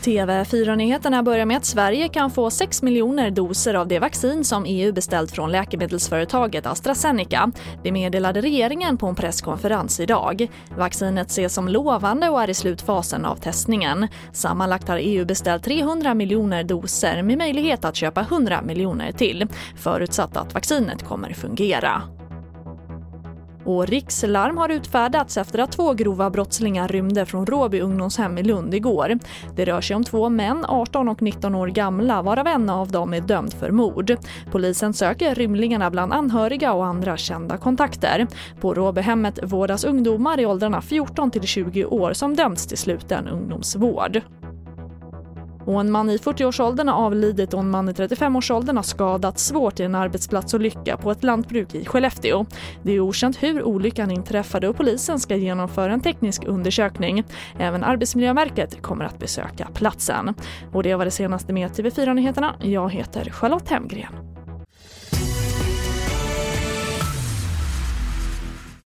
TV4-nyheterna börjar med att Sverige kan få 6 miljoner doser av det vaccin som EU beställt från läkemedelsföretaget AstraZeneca. Det meddelade regeringen på en presskonferens idag. Vaccinet ses som lovande och är i slutfasen av testningen. Sammanlagt har EU beställt 300 miljoner doser med möjlighet att köpa 100 miljoner till, förutsatt att vaccinet kommer fungera. Och rikslarm har utfärdats efter att två grova brottslingar rymde från Råby ungdomshem i Lund igår. Det rör sig om två män, 18 och 19 år gamla, varav en av dem är dömd för mord. Polisen söker rymlingarna bland anhöriga och andra kända kontakter. På Råbyhemmet vårdas ungdomar i åldrarna 14 till 20 år som dömts till sluten ungdomsvård. Och en man i 40-årsåldern har avlidit och en man i 35-årsåldern har skadats svårt i en arbetsplatsolycka på ett lantbruk i Skellefteå. Det är okänt hur olyckan inträffade och polisen ska genomföra en teknisk undersökning. Även Arbetsmiljöverket kommer att besöka platsen. Och det var det senaste med TV4 Nyheterna. Jag heter Charlotte Hemgren.